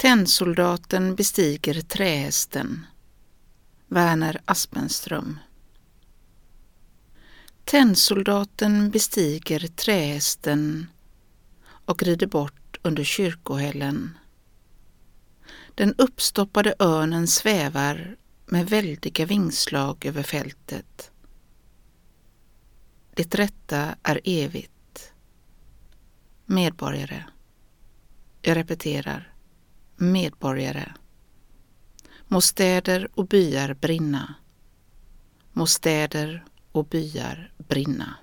Tennsoldaten bestiger trähästen. Verner Aspenström Tennsoldaten bestiger trähästen och rider bort under kyrkohällen. Den uppstoppade örnen svävar med väldiga vingslag över fältet. Det rätta är evigt. Medborgare. Jag repeterar. Medborgare. Må städer och byar brinna. Må städer och byar brinna.